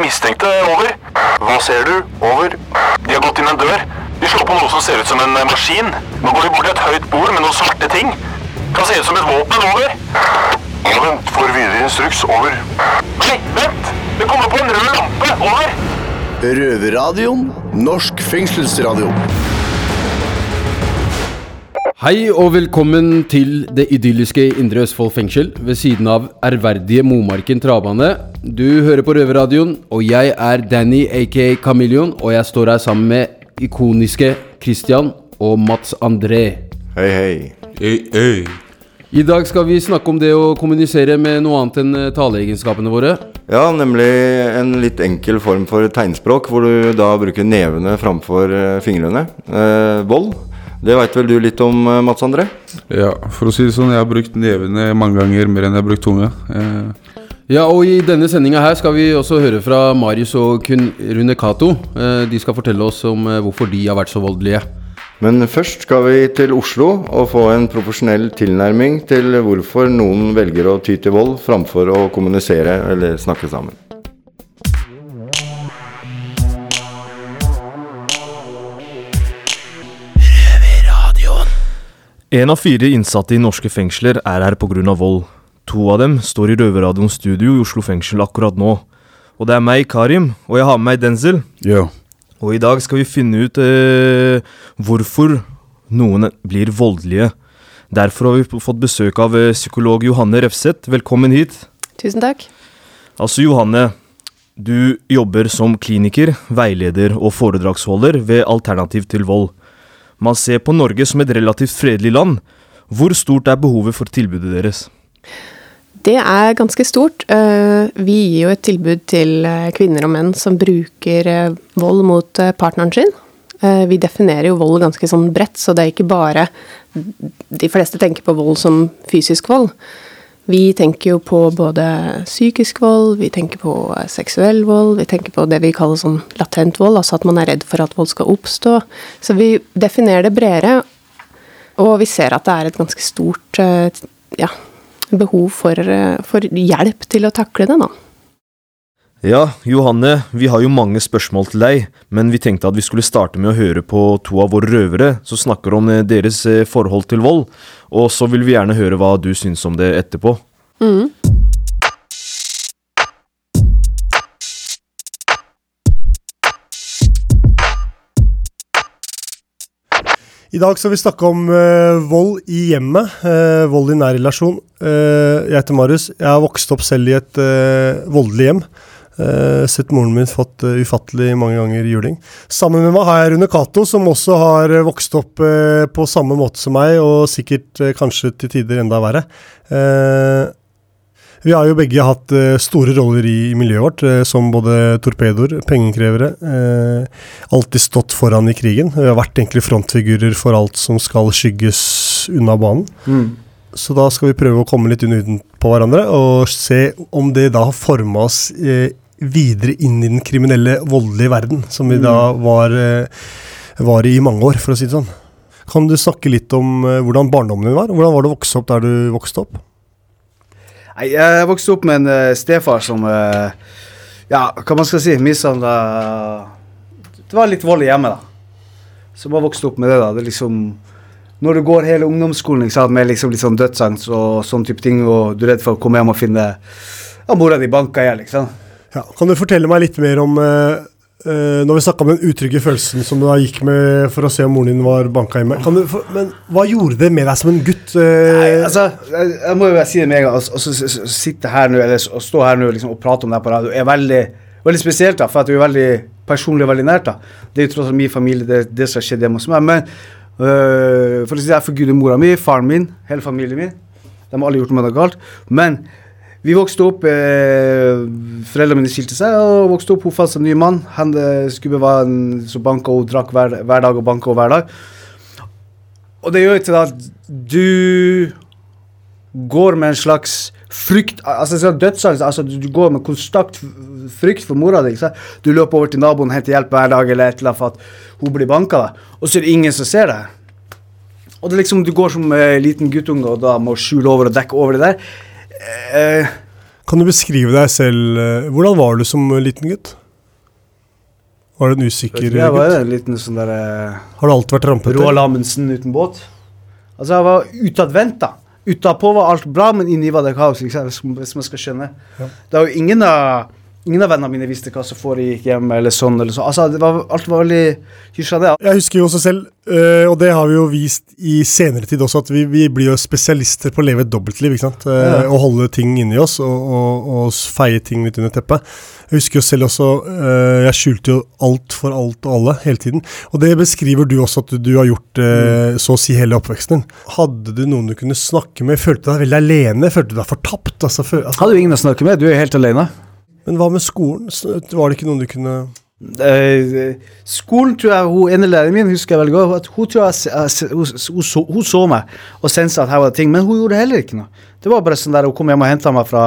de mistenkte. Over. Hva ser du? Over. De har gått inn en dør. De slår på noe som ser ut som en eh, maskin. Nå går de bort til et høyt bord med noen svarte ting. Kan se ut som et våpen. Over. Ja, vent. Får videre instruks. Over. Nei, vent! Det kommer på en rød lampe. Over. Røverradioen. Norsk fengselsradio. Hei og velkommen til det idylliske Indre Østfold fengsel ved siden av ærverdige Momarken travbane. Du hører på Røverradioen, og jeg er Danny aka Chameleon, og jeg står her sammen med ikoniske Christian og Mats André. Hei, hei. Hey, hey. I dag skal vi snakke om det å kommunisere med noe annet enn eh, taleegenskapene våre. Ja, nemlig en litt enkel form for tegnspråk, hvor du da bruker nevene framfor eh, fingrene. Eh, vold. Det veit vel du litt om, eh, Mats André? Ja, for å si det sånn, jeg har brukt nevene mange ganger mer enn jeg har brukt tunga. Eh, Ja, og i denne sendinga her skal vi også høre fra Marius og Kun Rune Cato. Eh, De skal fortelle oss om eh, hvorfor de har vært så voldelige. Men først skal vi til Oslo og få en profesjonell tilnærming til hvorfor noen velger å ty til vold framfor å kommunisere eller snakke sammen. En av fire innsatte i norske fengsler er her pga. vold. To av dem står i Røverradioens studio i Oslo fengsel akkurat nå. Og det er meg, Karim, og jeg har med meg Denzil. ja. Og i dag skal vi finne ut eh, hvorfor noen blir voldelige. Derfor har vi fått besøk av eh, psykolog Johanne Refseth. Velkommen hit. Tusen takk. Altså, Johanne, du jobber som kliniker, veileder og foredragsholder ved Alternativ til vold. Man ser på Norge som et relativt fredelig land. Hvor stort er behovet for tilbudet deres? Det er ganske stort. Eh, Vi gir jo et tilbud til eh, kvinner og menn som bruker eh, vold mot partneren sin. Vi definerer jo vold ganske sånn bredt, så det er ikke bare De fleste tenker på vold som fysisk vold. Vi tenker jo på både psykisk vold, vi tenker på seksuell vold, vi tenker på det vi kaller sånn latent vold, altså at man er redd for at vold skal oppstå. Så vi definerer det bredere, og vi ser at det er et ganske stort ja, behov for, eh, for hjelp til å takle det, da. Ja, Johanne, vi har jo mange spørsmål til deg, men vi tenkte at vi skulle starte med å høre på to av våre røvere som snakker om eh, deres eh, forhold til vold, og så vil vi gjerne høre hva du syns om det etterpå. I dag skal vi snakke om uh, vold i hjemmet, Uh, vold i nær relasjon. Uh, jeg heter Marius. Jeg har vokst opp selv i et voldelig hjem. Sett moren min fått ufattelig mange ganger juling. Sammen med meg har jeg Rune Cato, som også har vokst opp på samme måte som meg, og sikkert kanskje til tider enda verre. Vi har jo begge hatt eh, store roller i, miljøet vårt, eh, som både torpedoer, pengekrevere. Eh, alltid stått foran i krigen. Vi har vært egentlig frontfigurer for alt som skal skygges unna banen. Så da skal vi prøve å komme litt under utenpå på hverandre, og se om det da har forma oss videre inn i den kriminelle, voldelige verden, som vi da var, eh, var i i mange år, for å si det sånn. Kan du snakke litt om hvordan barndommen din var? Hvordan var det å vokse opp der du vokste opp? Nei, jeg vokste opp med en uh, stefar som uh, Ja, hva man skal si Mishandla Det var litt vold hjemme, da. Så bare vokste opp med det, da. Det liksom Når du går hele ungdomsskolen sant, med liksom litt sånn dødsangst og sånn type ting, og du er redd for å komme hjem og finne ja, mora di banka i hjel, liksom. Ja, kan du fortelle meg litt mer om eh, Når vi snakka om den utrygge følelsen som du da gikk med for å se om moren din var banka hjemme. Du, for, men hva gjorde det med deg som en gutt? eh? Nei, altså, jeg, jeg må jo bare si det med en gang. Altså, altså, s- sitte her nå, eller å stå her nå liksom, og prate om det på radio, er veldig, veldig spesielt, da, for at det er veldig personlig veldig nært. da. Det er jo tross alt min familie, det, det som har skjedd hjemme hos meg. Men øh, for å si det, jeg forguder mora mi, faren min, hele familien min. De har alle gjort noe galt. Men vi vokste opp eh, Foreldrene mine skilte seg, og vokste opp, hun fant seg en ny mann. Han eh, skulle være en som banka og drakk hver, hver dag og banka hver dag. Og det gjør til at du går med en slags frykt Altså dødsangst. Altså, du, går med konstant frykt for mora di. Du løper over til naboen, henter hjelp hver dag eller et eller annet for at hun blir banka, og så er det ingen som ser deg. Og det er liksom, du går som eh, liten guttunge og da må skjule over og dekke over det der. Eh, Kan du beskrive deg selv eh, Hvordan var du som liten gutt? Var du en usikker Jeg var gutt? en liten sånn der eh, Har du alltid vært rampete? Roald Amundsen uten båt. Altså, jeg var utadvendt, da. Utapå var alt bra, men inni var det kaos, hvis hvis man skal skjønne. Ja. Det er jo ingen av Ingen av vennene mine visste hva som foregikk hjemme, eller sånn eller sånn. Altså, var, alt var veldig hysja det. Jeg husker jo også selv, øh, og det har vi jo vist i senere tid også, at vi, vi blir jo spesialister på å leve et dobbeltliv. ikke sant? Eh, Ja. Å holde ting inni oss, og, og, og feie ting litt under teppet. Jeg husker jo selv også, øh, jeg skjulte jo alt for alt og alle hele tiden. Og det beskriver du også at du, har gjort øh, så å si hele oppveksten din. Hadde du noen du kunne snakke med? Følte du deg veldig alene? Følte du deg fortapt? Altså, for, altså, Hadde du ingen å snakke med, du er helt alene. Men hva med skolen? Var det ikke noen du kunne Eh, skolen tror jeg hun ene læreren min husker jeg veldig godt. At hun tror jeg, s- hun, hun, så, hun så meg og sensa at her var det ting, men hun gjorde heller ikke noe. Det var bare sånn der Hun kom hjem og henta meg fra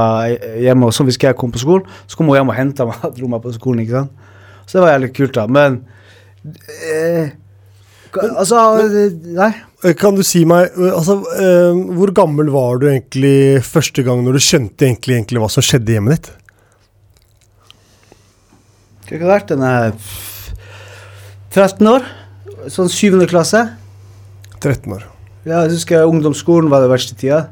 hjemme, og så hvis jeg kom på skolen, så kom hun hjem og henta meg og dro meg på skolen. ikke sant? Så det var jævlig kult, da. Men eh, Altså men, Nei. Eh, Kan du si meg, eh, altså, eh, hvor gammel var du egentlig første gang når du skjønte egentlig, egentlig hva som skjedde i hjemmet ditt? Har det vært? Den er 13 år? Sånn syvende klasse? 13 år. Ja, jeg husker ungdomsskolen var det verste tida.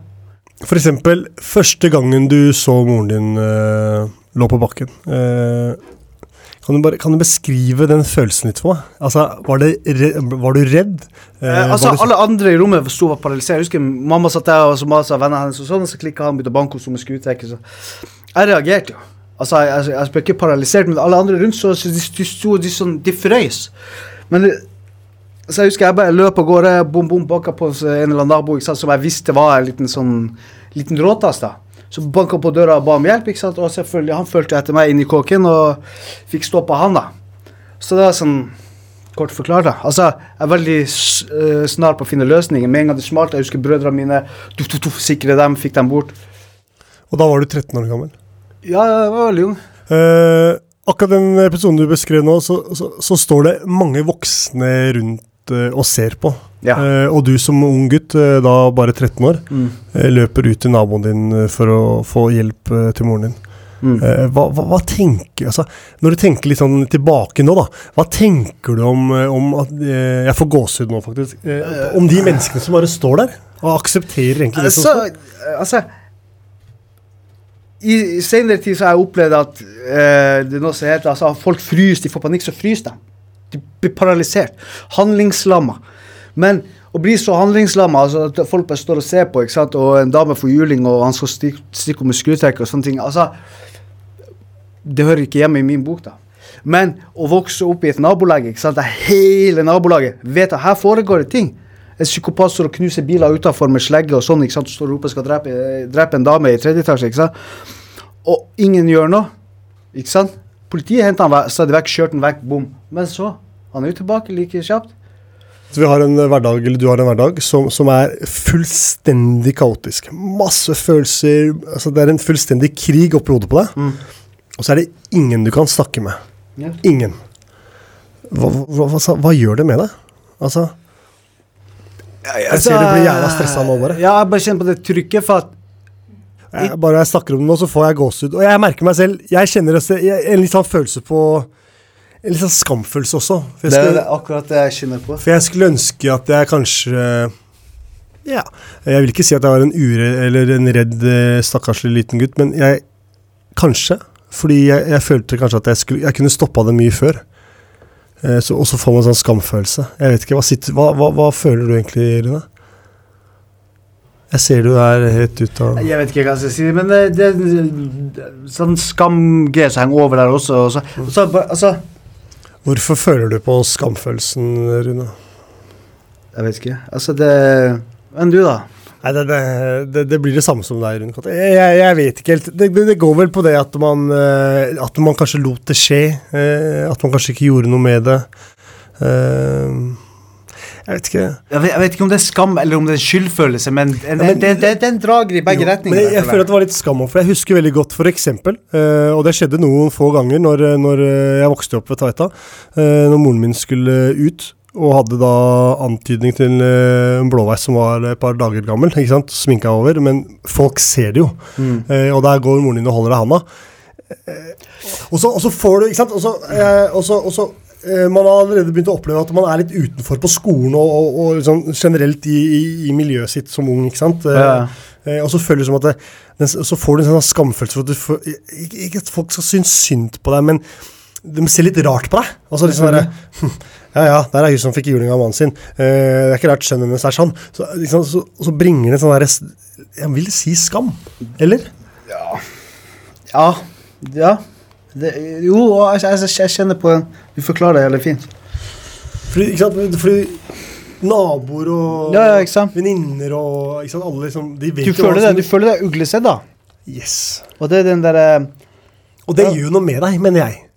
For eksempel, første gangen du så moren din eh, lå på bakken. eh, kan, du bare, kan du beskrive den følelsen litt for meg? Altså, var, det var du redd? Eh, Eh, altså, du- Alle andre i rommet sto og var paralysert. Jeg husker Mamma satt der og så masa vennene hennes, og sånn, og så klikka han begynte å banke henne som en skuetrekker. Jeg reagerte jo. Altså, jeg, jeg, jeg ble ikke paralysert, men alle andre rundt så, så de, de sto de sånn, de frøys. Men det, så jeg husker jeg bare løp av gårde, bom, bom, banka på en eller annen nabo ikke sant, som jeg visste var en liten sånn liten råtass. da. Så banka på døra og ba om hjelp, ikke sant? og selvfølgelig, han fulgte etter meg inn i kåken og fikk stoppa han, da. Så det var sånn Kort forklart, da. Altså, jeg er veldig eh, snar på å finne løsninger. Med en gang det smalt, jeg husker brødrene mine, tuff, tuff, tuff, sikre dem, fikk dem bort. Og da var du 13 år gammel. Ja, jeg var veldig ung. Eh, akkurat den episoden du beskrev nå, så, så, så står det mange voksne rundt eh, og ser på. Ja. Eh, og du som ung gutt, eh, da bare 13 år, Mm. eh, løper ut til naboen din eh, for å få hjelp eh, til moren din. Mm. Eh, hva, hva, hva tenker altså, Når du tenker litt sånn tilbake nå, da. Hva tenker du om, om at eh, Jeg får gåsehud nå, faktisk. Eh, om de menneskene som bare står der og aksepterer egentlig det som står. altså I, senere tid så har jeg opplevd at eh, det er noe som heter altså, folk fryser, de får panikk, så fryser de. De blir paralysert. Handlingslamma. Men å bli så handlingslamma, altså at folk bare står og ser på, ikke sant? og en dame får juling, og han skal stikke med skrutrekker og sånne ting altså, Det hører ikke hjemme i min bok, da. Men å vokse opp i et nabolag, ikke sant? der hele nabolaget vet at her foregår det ting. En psykopat står og knuser biler utafor med slegge og sånn, ikke sant? står og roper skal drepe, drepe en dame i tredje etasje. ikke sant? Og ingen gjør noe. Ikke sant? Politiet henter han stadig vekk, kjørte han vekk, bom. Men så Han er jo tilbake like kjapt. Så vi har en hverdag, eller du har en hverdag, som, som er fullstendig kaotisk. Masse følelser. altså Det er en fullstendig krig oppi hodet på deg. Mm. Og så er det ingen du kan snakke med. Ja. Ingen. Hva, hva, hva, hva gjør det med deg? Altså Jeg ser du blir jævla stressa nå, bare. Ja, jeg bare kjenner på det trykket, for at Jeg, bare jeg snakker om det nå, så får jeg gåsehud. Og jeg merker meg selv Jeg kjenner også- jeg- en litt sånn følelse på En litt sånn skamfølelse også. Jeg, det er det akkurat det jeg kjenner på. for jeg skulle ønske at jeg kanskje Ja. Jeg vil ikke si at jeg var en ure eller en redd, eh, stakkarslig liten gutt, men jeg Kanskje. Fordi jeg, jeg følte kanskje at jeg, skulle, jeg kunne stoppa det mye før. Eh, så, og så får man en sånn skamfølelse. Jeg vet ikke, Hva, sitter, hva, hva, hva føler du egentlig, Rune? Jeg ser du er helt ute av Jeg vet ikke hva jeg skal si, men det, er sånn skamgreier som henger over der også. Og så, og så, altså, Hvorfor føler du på skamfølelsen, Rune? jeg vet ikke. Altså, det Enn du, da? Nei, det, det, det, blir det samme som deg, Rune Katte. Jeg, jeg, jeg vet ikke helt. Det, det, går vel på det at man, eh, at man kanskje lot det skje. eh, At man kanskje ikke gjorde noe med det. Eh, Jeg vet ikke. Jeg vet, jeg vet ikke om det er skam eller om det er skyldfølelse, men, en, Ja, men- det, er en drager i begge Jo, retninger. Men jeg, jeg føler at det var litt skam for jeg husker veldig godt for eksempel, og det skjedde noen få ganger når, når jeg vokste opp ved Tveita, når moren min skulle ut, og hadde da antydning til eh, en blåveis som var et par dager gammel. ikke sant? Sminka over, men folk ser det jo. Mm. Eh, og der går moren din og holder deg i handa. Eh, og, så, får du ikke sant? Og så, eh, og så, eh, Man har allerede begynt å oppleve at man er litt utenfor på skolen og, og, og liksom generelt i, i, i miljøet sitt som ung. ikke sant? Eh, Ja. og så føler du som at det, den, så får du en sånn skamfølelse for at du får, ikke, ikke at folk skal synes synd på deg, men de ser litt rart på deg. Altså liksom sånn Ja ja, der er hun som fikk juling av mannen sin. Eh, det er ikke rart sønnen hennes er sånn. Så, liksom, så, så bringer det sånn derre Jeg vil si skam. Eller? Ja. ja. Det, jo, jeg, jeg, jeg kjenner på den. Du forklarer det veldig fint. Fordi, ikke sant? Fordi naboer og Ja, ja, venninner og ikke sant? Alle liksom De vet Du jo føler det, som- du føler deg uglesett, da. Yes. Og det er den derre Og det Ja. gjør noe med deg, mener jeg.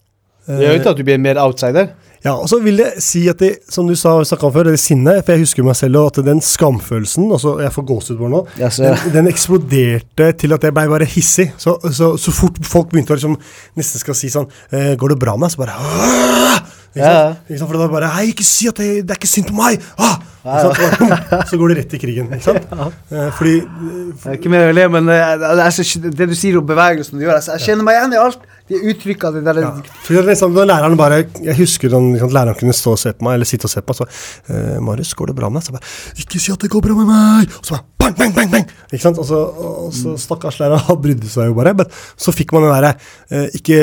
Det gjør ikke at du blir mer outsider. Ja, og så vil jeg si at det, som du sa snakket om før, det sinnet, for jeg husker meg selv, og at den skamfølelsen, altså jeg får gåsehud på nå, Ja, den, den eksploderte til at jeg ble bare hissig. Så, så, så fort folk begynte å liksom nesten skal si sånn eh, Går det bra med deg? Så bare «Åh!» ikke Ja. Ikke sant? For det var bare Hei, ikke si at det, det er ikke synd på meg! Ah! Ikke ja. Så går det rett i krigen. Ikke sant? Eh, fordi Det er ikke mer å le, men eh, det, så- det du sier om bevegelsen du gjør altså, Jeg kjenner meg igjen i alt. De uttrykka de der Ja. For det liksom, når læreren bare Jeg husker når liksom, læreren kunne stå og se på meg, eller sitte og se på meg, så eh, 'Marius, går det bra med deg?' Så jeg bare 'Ikke si at det går bra med meg!' Og så bare bang, bang, bang! bang Ikke sant? Og så, og så stakkars lærer, han brydde seg jo bare. Men så fikk man den derre eh, Ikke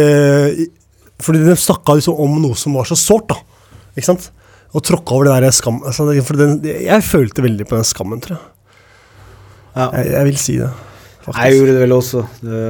Fordi de snakka liksom om noe som var så sårt, da. Ikke sant? Og tråkka over det der skam... Altså, den, jeg følte veldig på den skammen, tror jeg. Ja. Jeg, jeg vil si det. faktisk. Jeg gjorde det vel også. Det,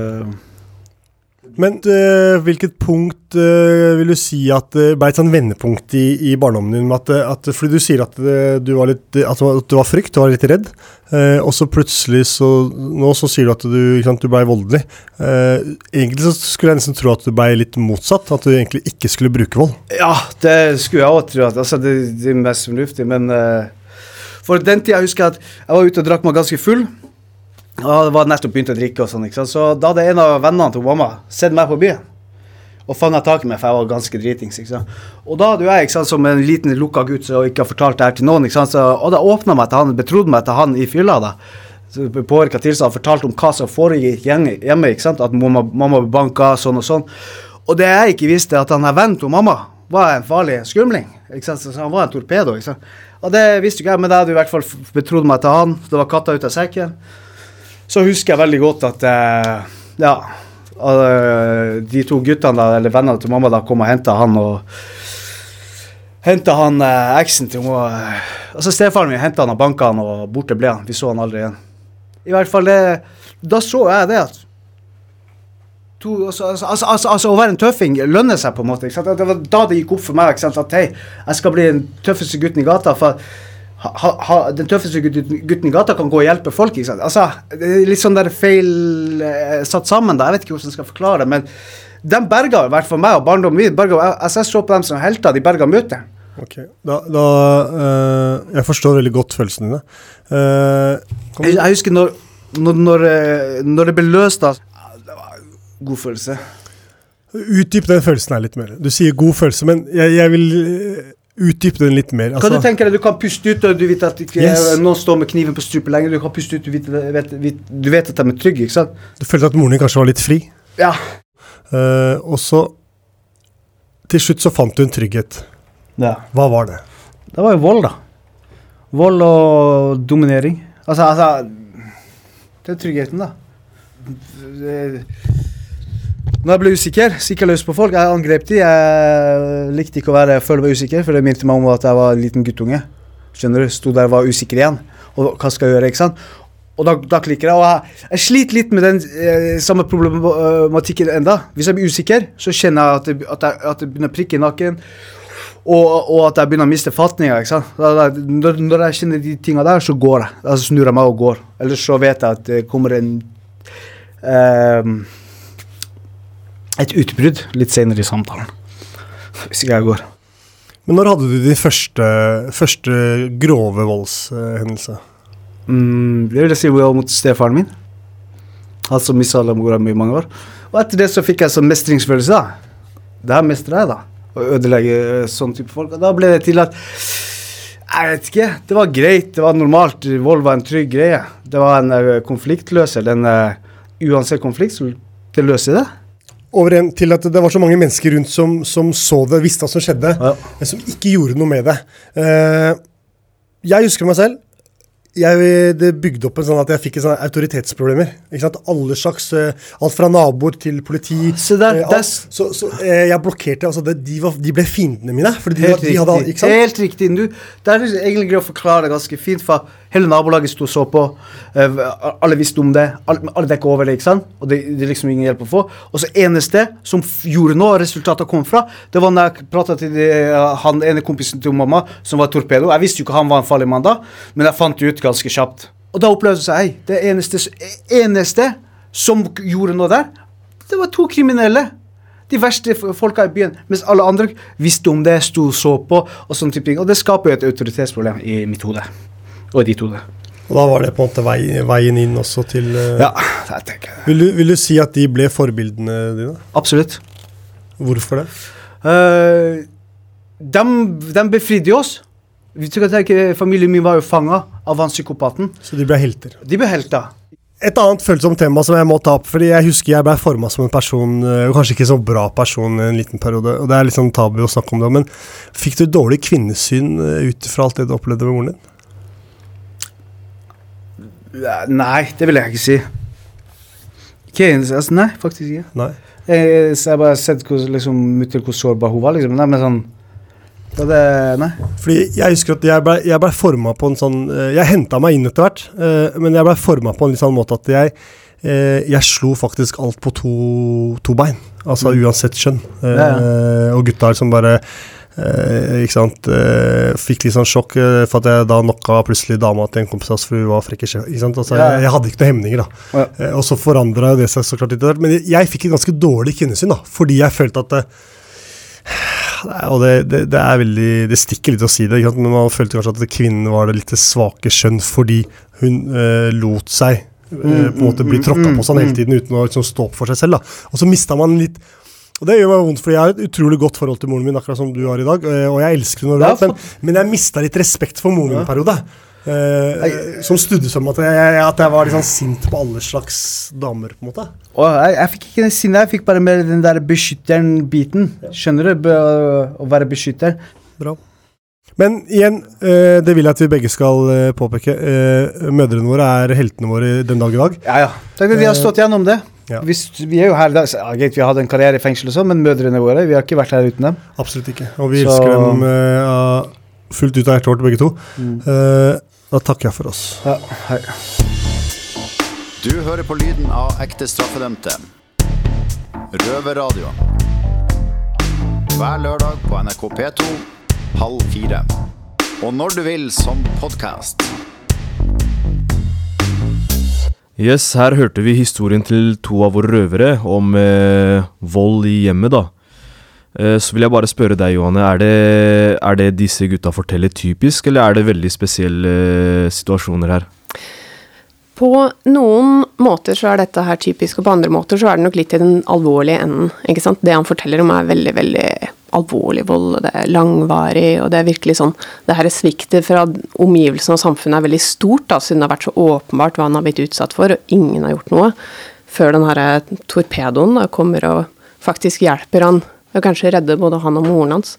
Men øh, hvilket punkt øh, vil du si at det ble et sånn vendepunkt i, i barndommen din? At, at, fordi du sier at du var litt at du var frykt, du var litt redd. øh, og så plutselig så Nå så sier du at du, sant, du ble voldelig. Uh, egentlig så skulle jeg nesten tro at du ble litt motsatt. At du egentlig ikke skulle bruke vold. ja, det skulle jeg òg tro. At, altså, det, det er mest fornuftig, men uh, For den tida husker jeg at jeg var ute og drakk meg ganske full. Og det var nettopp begynt å drikke, og sånn, ikke sant? så da hadde en av vennene til mamma sett meg på byen. Og fanga tak i meg, for jeg var ganske dritings. ikke sant? Og da hadde jeg ikke sant, som en liten lukka gutt som ikke har fortalt det her til noen, ikke sant? Så, og da åpna meg til han, betrodde meg til han i fylla. da. Påvirka tilstand, fortalte om hva som foregikk hjemme. ikke sant? At mamma, mamma banka, sånn og sånn. Og det jeg ikke visste, at han her vennen til mamma var en farlig skumling. ikke sant? Så han var en torpedo. ikke sant? Og det visste ikke jeg, men jeg hadde i hvert fall betrodd meg til han. Det var katta ut av sekken. Så husker jeg veldig godt at eh, ja, eh, de to guttene, eller vennene til mamma, da kom og henta han og Henta han eh, eksen til hun eh, Altså Stefaren min henta han og banka han, og borte ble han. Vi så han aldri igjen. I hvert fall det Da så jeg det at to, altså, altså, altså, altså, altså Å være en tøffing lønner seg, på en måte. Det var da det gikk opp for meg at hei, jeg skal bli den tøffeste gutten i gata. for ha, ha, Den tøffeste gutten, i gata kan gå og hjelpe folk. ikke sant? Altså, det er Litt sånn der feil eh, satt sammen. da, Jeg vet ikke hvordan jeg skal forklare det. Men de berga i hvert fall meg og barndommen min. berga- Altså, jeg så på dem som helter. De berga møtet. Ok, da, da øh, Jeg forstår veldig godt følelsen dine. Eh, Jeg, jeg husker når, når, når, eh, når det ble løst, da Det var en god følelse. utdyp den følelsen her litt mer. Du sier god følelse, men jeg, jeg vil utdype den litt mer. Kan Altså, du tenke deg, du kan puste ut, og du vet at ikke Yes. noen står med kniven på strupen lenger. Du kan puste ut, du vet, vet, vet, du vet at de er trygge, ikke sant? du følte at moren din kanskje var litt fri, Ja. Uh, og så Til slutt så fant du en trygghet. ja. Hva var det? Det var jo vold, da. Vold og dominering. Altså, altså Det er tryggheten, da. Det- Når jeg ble usikker, sikker løs på folk, jeg angrep de. Jeg likte ikke å være, føle meg usikker, for det minte meg om at jeg var en liten guttunge. Skjønner du? Sto der og var usikker igjen. Og hva skal jeg gjøre, ikke sant? Og da, da klikker jeg. Og jeg, jeg sliter litt med den eh, samme problematikken enda. Hvis jeg blir usikker, så kjenner jeg at det, at jeg, at det begynner å prikke i nakken. Og, og at jeg begynner å miste fatninga. ikke sant? Da, da, når, når jeg kjenner de tinga der, så går jeg. Da snur jeg meg og går. Ellers så vet jeg at det kommer en ehm, Et utbrudd litt senere i samtalen. Hvis ikke jeg går. Men når hadde du din første, første grove voldshendelse? Mm, det vil jeg si var mot stefaren min. Han som mishandla mora mi i mange år. Og etter det så fikk jeg sånn mestringsfølelse. da. Det her mestra jeg, da. Å ødelegge eh, sånn type folk. Og da ble det til at Jeg vet ikke. Det var greit. Det var normalt. Vold var en trygg greie. Det var en eh, konfliktløser. Den, uh, uansett konflikt, så det løser det. Over en til at det var så mange mennesker rundt som, som så det, visste hva som skjedde, men som ikke gjorde noe med det. Uh, jeg husker meg selv. Jeg, det bygde opp en sånn at jeg fikk sånn autoritetsproblemer. Ikke sant? Alle slags, uh, Alt fra naboer til politi. Så, der, uh, så så jeg blokkerte altså det, de, var, de ble fiendene mine. Fordi de, Helt de hadde? Helt riktig. Du, det er egentlig greit å forklare det ganske fint, for hele nabolaget sto og så på. eh, alle visste om det. Alle, alle dekket over det, ikke sant? Og det, det er liksom ingen hjelp å få. Og så eneste som gjorde noe, resultatet kom fra, det var når jeg prata til de, han ene kompisen til mamma, som var torpedo. Jeg visste jo ikke han var en farlig mann da, men jeg fant det ut ganske kjapt. Og da opplevde jeg seg, det eneste, eneste som gjorde noe der, det var to kriminelle. De verste folka i byen. Mens alle andre visste om det, sto og så på. Og sånne type ting. Og det skaper jo et autoritetsproblem i mitt hode. Og ditt hode. Og da var det på en måte vei, veien inn også til uh, Ja, det tenker jeg. vil, du, vil du si at de ble forbildene dine? Absolutt. Hvorfor det? Uh, de, de befridde oss. Vi tror Familien min var jo fanga av han psykopaten. Så de ble helter. De ble helter. Et annet følsomt tema som jeg må ta opp, fordi jeg husker jeg ble forma som en person, øh, kanskje ikke så bra person en liten periode, og det er litt sånn tabu å snakke om det, men fikk du dårlig kvinnesyn ut fra alt det du opplevde med moren din? Ja, Nei, det vil jeg ikke si. Keynes, altså, nei, faktisk ikke. Nei. Jeg, så jeg har bare sett hvor, liksom, hvor sårbar hun var. liksom. Nei, men sånn det. Fordi jeg husker at jeg ble, jeg ble forma på en sånn øh, Jeg henta meg inn etter hvert, øh, men jeg ble forma på en litt sånn måte at jeg øh, jeg slo faktisk alt på to, to bein. Altså uansett kjønn. Eh, Mm. Ja, og gutta som bare eh, ikke sant, eh, fikk litt sånn sjokk eh, for at jeg da knocka plutselig dama til en kompis av oss, for hun var frekk i Altså, Ja. jeg, jeg hadde ikke noen hemninger, da. Ja. Eh, og så forandra det seg så klart litt. Men jeg, jeg fikk et ganske dårlig kvinnesyn, da, fordi jeg følte at eh, Og det, det, det er veldig Det stikker litt å si det, men man følte kanskje at kvinnen var det litt svake skjønn fordi hun eh, lot seg på en måte bli tråkka på sånn hele tiden uten å liksom, stå opp for seg selv. da. Og så mista man litt og det gjør meg vondt, fordi jeg har et utrolig godt forhold til moren min, akkurat som du har i dag. eh, Og jeg elsker henne overalt, men, men jeg mista litt respekt for moren min en periode. Eh, som studde som at jeg, at jeg var sånn sint på alle slags damer, på en måte. Og jeg, jeg fikk ikke den sinne, jeg fikk bare mer den der beskytteren-biten. Skjønner du? Be, å være beskytter. Bra. Men igjen, eh, det vil jeg at vi begge skal eh, påpeke. Mødrene våre er heltene våre den dag i dag. Ja, ja. Tenk at vi har stått gjennom det. Ja. Hvis, vi er jo her, da, så, ja, vi har hatt en karriere i fengsel og sånn, men mødrene våre, vi har ikke vært her uten dem. Absolutt ikke. Og vi Så- elsker dem uh, fullt ut av hjertet vårt, begge to. Mm. Uh, da takker jeg for oss. Ja, hei. Du hører på lyden av ekte straffedømte. Røverradio. Hver lørdag på NRK P2 halv fire. Og når du vil som podkast. Yes, her hørte vi historien til to av våre røvere om eh, vold i hjemmet, da. Eh, så vil jeg bare spørre deg, Johanne. Er det, er det disse gutta forteller typisk, eller er det veldig spesielle eh, situasjoner her? På noen måter så er dette her typisk, og på andre måter så er det nok litt i den alvorlige enden. ikke sant? Det han forteller om er veldig, veldig alvorlig vold, det er langvarig, og det er virkelig sånn Det her sviktet fra omgivelsene og samfunnet er veldig stort, da, siden det har vært så åpenbart hva han har blitt utsatt for, og ingen har gjort noe. Før den her torpedoen da, kommer og faktisk hjelper han, og kanskje redder både han og moren hans.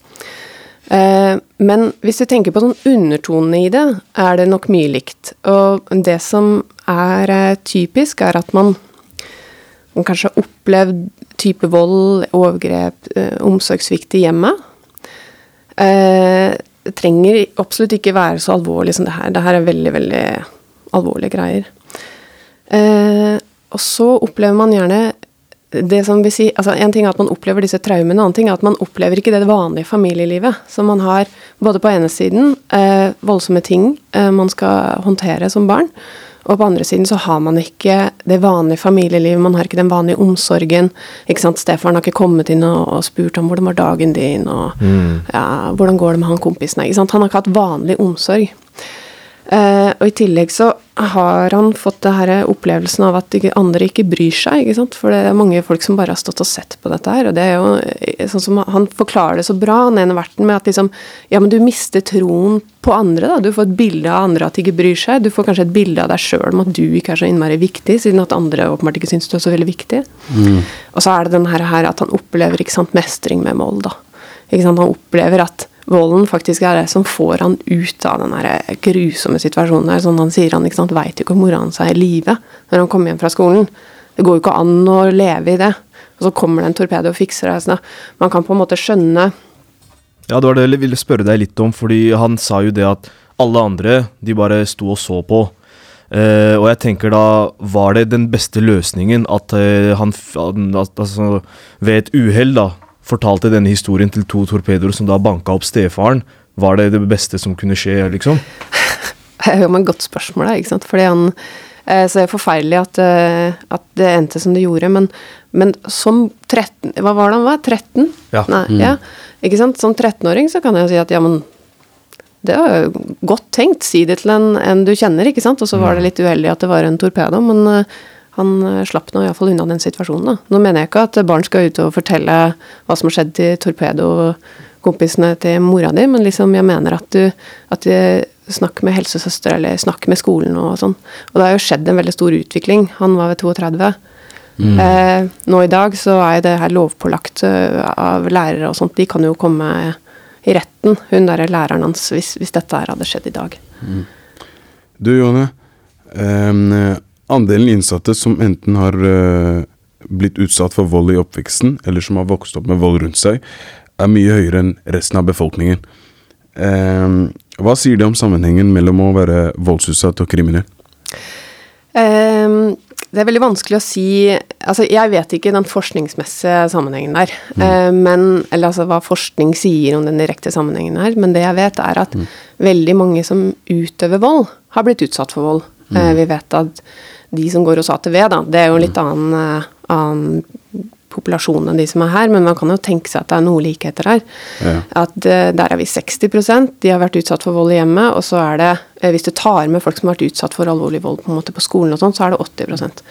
Eh, Men hvis du tenker på sånn undertonene i det, er det nok mye likt. Og det som er eh, typisk, er at man, man kanskje har opplevd type vold, overgrep, eh, omsorgssvikt i hjemmet. Eh, Det trenger absolutt ikke være så alvorlig som det her. Det her er veldig, veldig alvorlige greier. Eh, Og så opplever man gjerne det som vil si, altså En ting er at man opplever disse traumene, en annen ting er at man opplever ikke det vanlige familielivet. Så man har både på ene siden eh, voldsomme ting eh, man skal håndtere som barn, og på andre siden så har man ikke det vanlige familielivet, man har ikke den vanlige omsorgen. ikke sant, Stefaren har ikke kommet inn og, og spurt om hvordan var dagen din, og ja, hvordan går det med han kompisen. ikke sant, Han har ikke hatt vanlig omsorg. Eh, og i tillegg så har han fått det her opplevelsen av at andre ikke bryr seg. ikke sant? For det er mange folk som bare har stått og sett på dette her. Og det er jo eh, sånn som han forklarer det så bra, han ene verten, med at liksom Ja, men du mister troen på andre, da. Du får et bilde av andre at de ikke bryr seg. Du får kanskje et bilde av deg sjøl om at du ikke er så innmari viktig, siden at andre åpenbart ikke syns du er så veldig viktig. Og så er det den her, her at han opplever ikke sant, mestring med mål, da. Ikke sant? Han opplever at volden faktisk er det som får han ut av den grusomme situasjonen her. Sånn han sier han ikke sant, veit jo ikke om mora hans er i live når han kommer hjem fra skolen. Det går jo ikke an å leve i det. Og så kommer det en torpedo og fikser det. Sånn man kan på en måte skjønne Ja, det var det jeg ville spørre deg litt om, fordi han sa jo det at alle andre, de bare sto og så på. Uh, og jeg tenker da, var det den beste løsningen at uh, han at, altså, ved et uhell da, fortalte denne historien til to torpedoer som da banka opp stefaren? Var det det beste som kunne skje, liksom? Det er jo et godt spørsmål, da, ikke sant. Fordi han eh, Så det er forferdelig at, eh, at det endte som det gjorde, men, men som 13 Hva var det han var? 13? Ja. Nei, ja. Ikke sant? Som 13-åring så kan jeg si at ja, men det var jo godt tenkt. Si det til en, en du kjenner, ikke sant. Og så var det litt uheldig at det var en torpedo, men eh, han eh, slapp nå iallfall unna den situasjonen. Da. Nå mener jeg ikke at barn skal ut og fortelle hva som har skjedd til torpedokompisene til mora di, men liksom jeg mener at du at du snakker med helsesøster eller snakker med skolen og sånn. Og det har jo skjedd en veldig stor utvikling. Han var ved 32. Eh, nå i dag så er det her lovpålagt eh, av lærere og sånt. De kan jo komme i retten, hun derre læreren hans, hvis, hvis dette her hadde skjedd i dag. Du, Jone. ehm, andelen innsatte som enten har eh, blitt utsatt for vold i oppveksten, eller som har vokst opp med vold rundt seg, er mye høyere enn resten av befolkningen. Ehm, hva sier det om sammenhengen mellom å være voldsutsatt og kriminell? Um, det er veldig vanskelig å si Altså, jeg vet ikke den forskningsmessige sammenhengen der. Eh, men, eller altså hva forskning sier om den direkte sammenhengen her. Men det jeg vet, er at veldig mange som utøver vold, har blitt utsatt for vold. Eh, vi vet at de som går hos ATV, da, det er jo en litt annen, eh, annen populasjon enn de som er her, men man kan jo tenke seg at det er noe likheter her. Ja. At eh, der er vi 60% de har vært utsatt for vold i hjemmet, og så er det, eh, hvis du tar med folk som har vært utsatt for alvorlig vold på, en måte på skolen og sånn, så er det 80%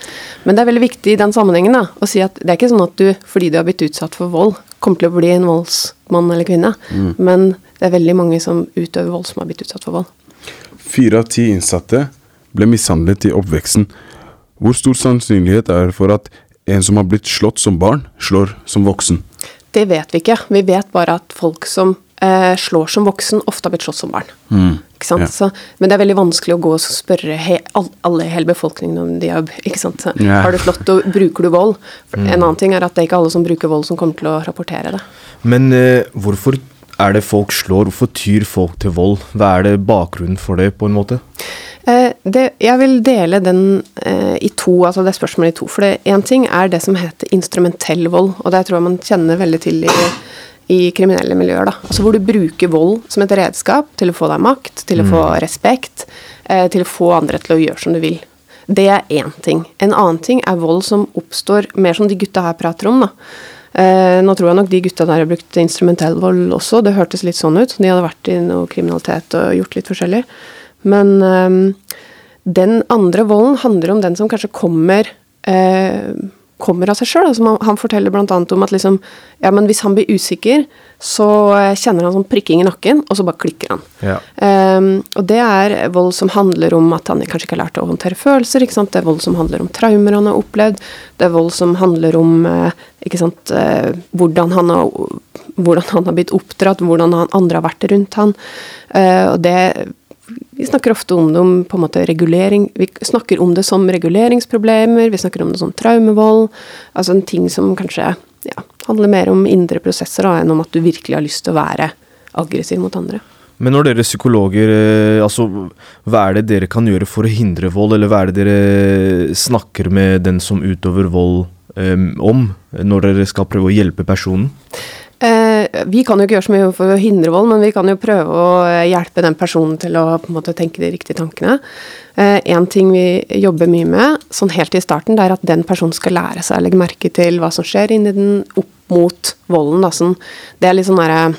Men det er veldig viktig i den sammenhengen da, å si at det er ikke sånn at du, fordi du har blitt utsatt for vold, kommer til å bli en voldsmann eller -kvinne, men det er veldig mange som utøver vold som har blitt utsatt for vold. Fire av ti innsatte ble mishandlet i oppveksten. Hvor stor sannsynlighet er det for at en som har blitt slått som barn, slår som voksen? Det vet vi ikke. Vi vet bare at folk som eh, slår som voksen, ofte har blitt slått som barn. Ikke sant? Ja. Så, men det er veldig vanskelig å gå og spørre he, all, alle i hele befolkningen om de har ikke sant? Så, Ja. Har du slått og bruker du vold? Mm. En annen ting er at det er ikke alle som bruker vold som kommer til å rapportere det. Men eh, hvorfor er det folk slår? Hvorfor tyr folk til vold? Hva er det bakgrunnen for det, på en måte? Eh, det, jeg vil dele den eh, i to, altså det spørsmålet i to. For én ting er det som heter instrumentell vold, og det tror jeg man kjenner veldig til i, i kriminelle miljøer. da. Altså Hvor du bruker vold som et redskap til å få deg makt, til å få respekt, eh, til å få andre til å gjøre som du vil. Det er én ting. En annen ting er vold som oppstår mer som de gutta her prater om. da. Eh, nå tror jeg nok de gutta der har brukt instrumentell vold også, det hørtes litt sånn ut. De hadde vært i noe kriminalitet og gjort litt forskjellig. Men eh, den andre volden handler om den som kanskje kommer eh, kommer av seg sjøl. Altså, han- forteller bl.a. om at liksom, ja, men hvis han blir usikker, så eh, kjenner han sånn prikking i nakken, og så bare klikker han. Ja. Um, og det er vold som handler om at han kanskje ikke har lært å håndtere følelser. ikke sant? Det er vold som handler om traumer han har opplevd. Det er vold som handler om eh, ikke sant, eh, hvordan, han har, hvordan han har blitt oppdratt, hvordan han, andre har vært rundt han. Uh, og det vi snakker ofte om det om på en måte regulering Vi snakker om det som reguleringsproblemer, vi snakker om det som traumevold. Altså en ting som kanskje ja, handler mer om indre prosesser da, enn om at du virkelig har lyst til å være aggressiv mot andre. Men når dere psykologer, eh, altså hva er det dere kan gjøre for å hindre vold, eller hva er det dere snakker med den som utøver vold um, om, når dere skal prøve å hjelpe personen? Eh, vi kan jo ikke gjøre så mye for å hindre vold, men vi kan jo prøve å eh, hjelpe den personen til å på en måte tenke de riktige tankene. Én ting vi jobber mye med, sånn helt i starten, det er at den personen skal lære seg å legge merke til hva som skjer inni den, opp mot volden. Da, sånn, det er litt sånn derre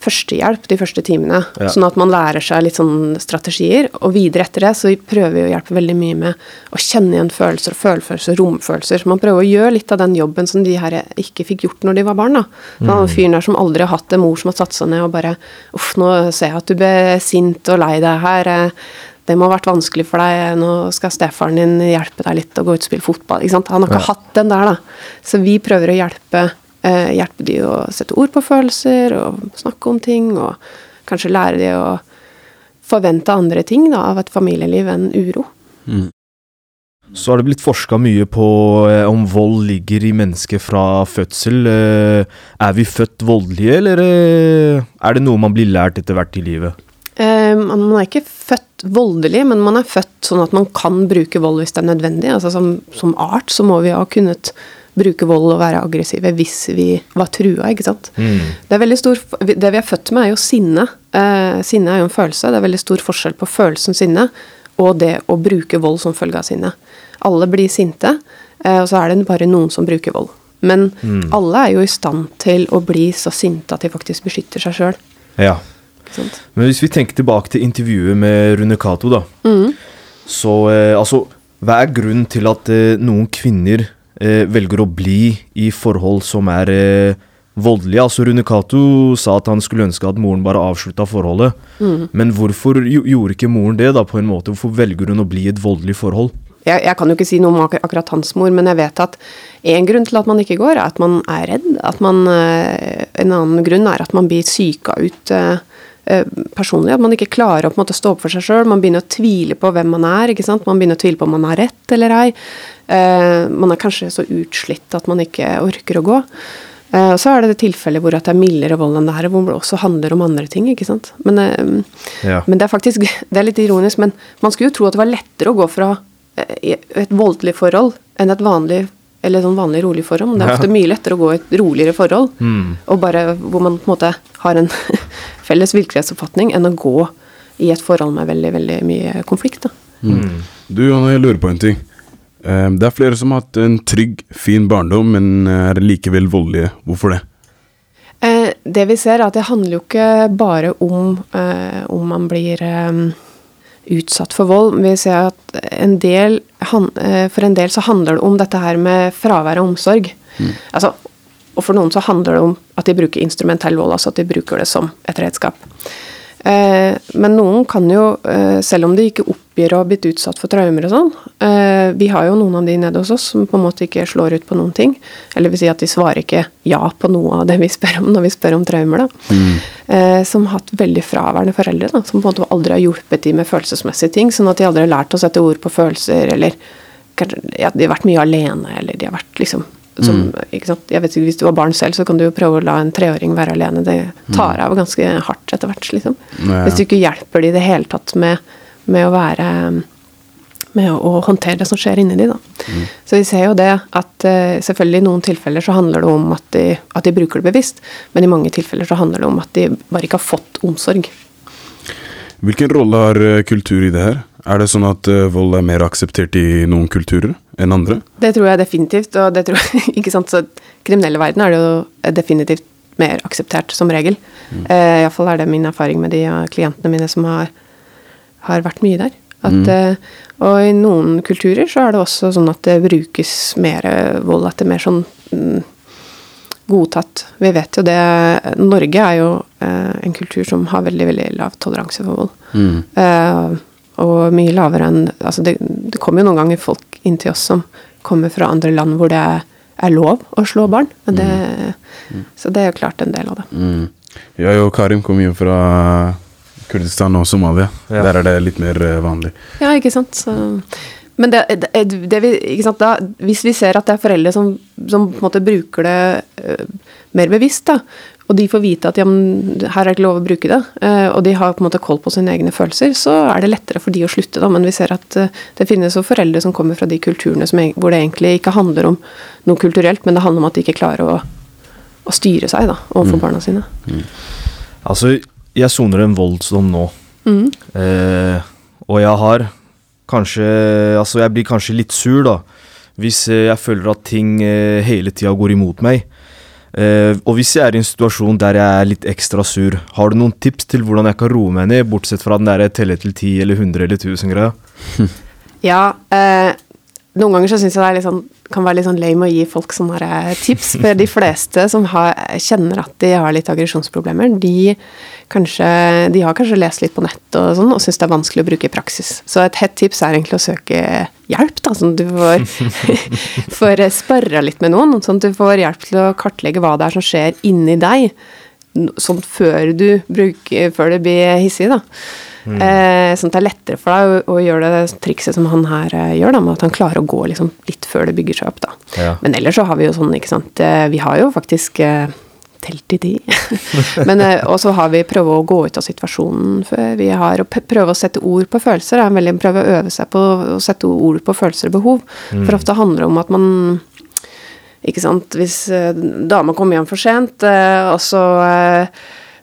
førstehjelp de første timene. Ja. Sånn at man lærer seg litt sånn strategier. Og videre etter det så prøver vi å hjelpe veldig mye med å kjenne igjen følelser følelser, romfølelser. Så man prøver å gjøre litt av den jobben som de her ikke fikk gjort når de var barn. da. Så Han fyren der som aldri har hatt en mor som har satt seg ned og bare Uff, nå ser jeg at du ble sint og lei deg her. Det må ha vært vanskelig for deg. Nå skal stefaren din hjelpe deg litt og gå ut og spille fotball. ikke sant? Han har ikke hatt den der, da. Så vi prøver å hjelpe, eh, hjelpe de å sette ord på følelser og snakke om ting. Og kanskje lære de å forvente andre ting da, av et familieliv enn uro. Så har det blitt forska mye på eh, om vold ligger i mennesket fra fødsel. Eh, er vi født voldelige, eller eh, er det noe man blir lært etter hvert i livet? Man er ikke født voldelig, men man er født sånn at man kan bruke vold hvis det er nødvendig. Altså som, som art så må vi ha kunnet bruke vold og være aggressive hvis vi var trua, ikke sant. Det, er veldig stor, det vi er født med er jo sinne. Eh, sinne er jo en følelse. Det er veldig stor forskjell på følelsen sinne og det å bruke vold som følge av sinne. Alle blir sinte, eh, og så er det bare noen som bruker vold. Men alle er jo i stand til å bli så sinte at de faktisk beskytter seg sjøl. Ja. Men hvis vi tenker tilbake til intervjuet med Rune Cato, da. Så eh, altså, hva er grunnen til at eh, noen kvinner velger å bli i forhold som er eh, voldelige? Altså, Rune Cato sa at han skulle ønske at moren bare avslutta forholdet. Men hvorfor gjorde ikke moren det, da, på en måte? Hvorfor velger hun å bli i et voldelig forhold? jeg, jeg kan jo ikke si noe om ak akkurat hans mor, men jeg vet at en grunn til at man ikke går, er at man er redd. At man, eh, en annen grunn er at man blir psyka ut eh, eh, personlig. At man ikke klarer å på en måte stå opp for seg sjøl. Man begynner å tvile på hvem man er. ikke sant? Man begynner å tvile på om man har rett eller ei. Eh, man er kanskje så utslitt at man ikke orker å gå. Eh, og så er det det tilfellet hvor det er mildere vold enn det her, hvor det også handler om andre ting. ikke sant? Men, eh, Ja. men det er faktisk det er litt ironisk, men man skulle jo tro at det var lettere å gå fra eh, et voldelig forhold enn et vanlig eller sånn vanlig rolig forhold. Det er ofte mye lettere å gå i et roligere forhold, og bare hvor man på en måte har en felles virkelighetsoppfatning, enn å gå i et forhold med veldig veldig mye konflikt. da. Du, Johanne, jeg lurer på en ting. Eh, Det er flere som har hatt en trygg, fin barndom, men er likevel voldelige. Hvorfor det? Eh, det vi ser, er at det handler jo ikke bare om eh, om man blir eh, utsatt for vold. Vi ser at en del, eh, for en del så handler det om dette her med fravær av omsorg. Altså, og for noen så handler det om at de bruker instrumentell vold, altså at de bruker det som et redskap. Eh, men noen kan jo, eh, selv om de ikke oppgir å ha blitt utsatt for traumer og sånn eh, Vi har jo noen av de nede hos oss som på en måte ikke slår ut på noen ting. Eller vil si at de svarer ikke ja på noe av det vi spør om når vi spør om traumer. da. Mm. som har hatt veldig fraværende foreldre, da, som på en måte aldri har hjulpet de med følelsesmessige ting. Sånn at de aldri har lært å sette ord på følelser, eller ja, de har vært mye alene, eller de har vært liksom som, sant? Jeg vet ikke, Hvis du var barn selv, så kan du jo prøve å la en treåring være alene. Det tar av ganske hardt etter hvert. liksom. Ja. Hvis du ikke hjelper de i det hele tatt med, med å være med å, håndtere det som skjer inni de. da. Så vi ser jo det at eh, selvfølgelig i noen tilfeller så handler det om at de, at de bruker det bevisst, men i mange tilfeller så handler det om at de bare ikke har fått omsorg. Hvilken rolle har eh, kultur i det her? Er det sånn at eh, vold er mer akseptert i noen kulturer enn andre? Det tror jeg definitivt, og det tror jeg, ikke sant, så kriminelle verden er det jo definitivt mer akseptert som regel. Mm. Eh, Iallfall er det min erfaring med de klientene mine som har, har vært mye der. At, eh, og i noen kulturer så er det også sånn at det brukes mer vold, at det er mer sånn mm, godtatt. Vi vet jo det Norge er jo eh, en kultur som har veldig, veldig lav toleranse for vold. Eh, og mye lavere enn altså det, det kommer jo noen ganger folk inn til oss som kommer fra andre land hvor det er, lov å slå barn. Det, Så det er jo klart en del av det. Jeg og Karim kom jo fra Kurdistan og Somalia. Ja. Der er det litt mer eh, vanlig. Ja, ikke sant. Så, men det, det, det vi, ikke sant? Da, hvis vi ser at det er foreldre som, som på en måte bruker det uh, mer bevisst, da, og de får vite at ja, her er det ikke lov å bruke det, øh, og de har på en måte koll på sine egne følelser, så er det lettere for de å slutte. Da. Men vi ser at øh, det finnes jo foreldre som kommer fra de kulturene som, hvor det egentlig ikke handler om noe kulturelt, men det handler om at de ikke klarer å, å styre seg da, overfor barna sine. Altså, jeg soner en voldsdom nå. Eh, og jeg har kanskje Altså, jeg blir kanskje litt sur, da. Hvis eh, jeg føler at ting eh, hele tida går imot meg. Eh, og hvis jeg er i en situasjon der jeg er litt ekstra sur, har du noen tips til hvordan jeg kan roe meg ned, bortsett fra den der telle til 10 eller 100 eller 1000-greia? Ja, eh, noen ganger så syns jeg det er sånn, kan være litt sånn lame å gi folk sånne eh, tips. For de fleste som har, kjenner at de har litt aggresjonsproblemer, de, kanskje, de har kanskje lest litt på nett og sånn, og syns det er vanskelig å bruke i praksis. Så et hett tips er egentlig å søke hjelp, da, sånn at du får, får sparra litt med noen. Sånn at du får hjelp til å kartlegge hva det er som skjer inni deg. Sånn før du bruker Før det blir hissig, da. Eh, sånn at det er lettere for deg å, å gjøre det trikset som han her eh, gjør, da, med at han klarer å gå liksom litt før det bygger seg opp. da. Ja. Men ellers så har vi jo sånn, ikke sant eh, Vi har jo faktisk eh, telt i de. Men eh, og så har vi prøve å gå ut av situasjonen før vi har å prøve å sette ord på følelser. Er veldig prøve å øve seg på å sette ord på følelser og behov. For ofte handler det om at man ikke sant, Hvis eh, dama kommer hjem for sent, og så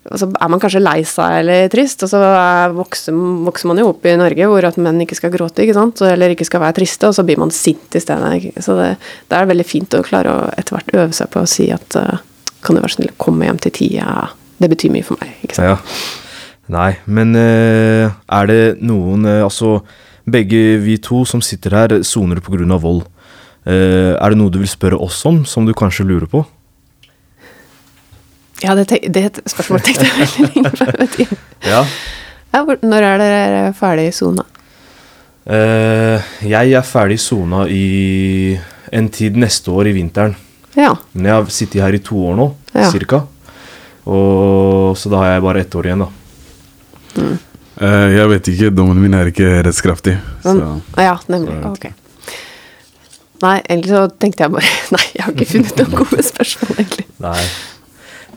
og så er man kanskje lei seg eller trist, og så er, vokser, vokser man jo opp i Norge hvor at menn ikke skal gråte, ikke sant, eller ikke skal være triste, og så blir man sint i stedet. Så det, det er veldig fint å klare å etter hvert øve seg på å si at eh, kan du være snill å komme hjem til tida, det betyr mye for meg. ikke sant. Ja. Nei, men eh, er det noen eh, Altså, begge vi to som sitter her, soner pga. vold. Er det noe du vil spørre oss om, som du kanskje lurer på? Ja, det, tenk, det er et spørsmål tenkte jeg veldig lenge på. vet. Ja. Ja, hvor- når er dere ferdig i sona? Uh, jeg er ferdig i sona i en tid neste år i vinteren. Ja. Men jeg har sittet her i to år nå, Ja. cirka. Og, så da har jeg bare ett år igjen, da. Eh, jeg vet ikke, dommen min er ikke rettskraftig. Så ja, nemlig. Ok. Nei, egentlig så tenkte jeg bare Nei, jeg har ikke funnet noen gode spørsmål, egentlig. Nei.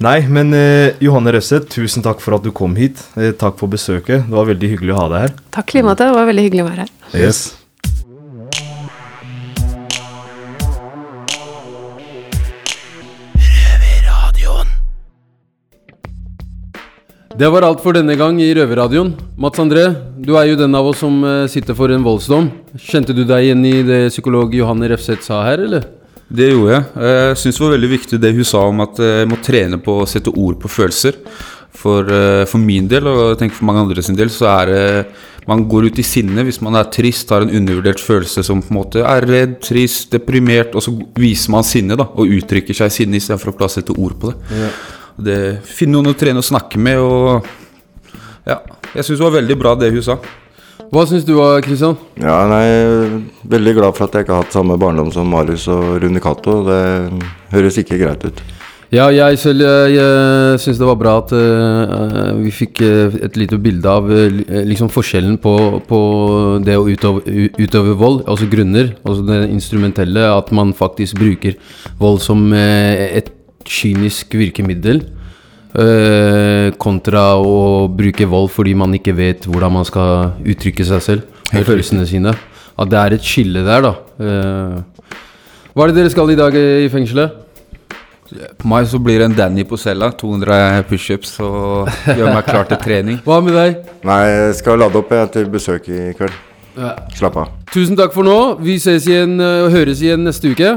Nei, men eh, Johanne Røsse, tusen takk for at du kom hit. Eh, takk for besøket. Det var veldig hyggelig å ha deg her. Takk i like måte. Det var veldig hyggelig å være her. yes. Det var alt for denne gang i Røverradioen. Mats André, du er jo den av oss som eh, sitter for en voldsdom. Kjente du deg igjen i det psykolog Johanne Refseth sa her, eller? Det gjorde jeg. Jeg syns det var veldig viktig det hun sa om at eh, jeg må trene på å sette ord på følelser. For, eh, for min del, og jeg tenker for mange andre sin del, så er det Man går ut i sinne hvis man er trist, har en undervurdert følelse som på en måte er redd, trist, deprimert, og så viser man sinne, da, og uttrykker seg i sinne istedenfor å klare å sette ord på det. det Finne noen å trene og snakke med, og Ja. Jeg syns det var veldig bra det hun sa. Hva syns du, Kristian? Ja, nei, veldig glad for at jeg ikke har hatt samme barndom som Marius og Rune Cato. Det høres ikke greit ut. Ja, jeg selv jeg, jeg syns det var bra at uh, vi fikk eh, et lite bilde av uh, eh, liksom forskjellen på, på det å utøve, utøve vold, altså grunner, altså det instrumentelle, at man faktisk bruker vold som uh, et kynisk virkemiddel. Eh, kontra å bruke vold fordi man ikke vet hvordan man skal uttrykke seg selv Helt følelsene sine. At det er et skille der, da. Uh, hva er det dere skal i dag eh, i fengselet? På meg så blir det en Danny på cella. 200 pushups og gjør meg klar til trening. Hva med deg? Nei, jeg skal lade opp jeg til besøk i kveld. Ja. Slapp av. Tusen takk for nå. Vi ses igjen og høres igjen neste uke.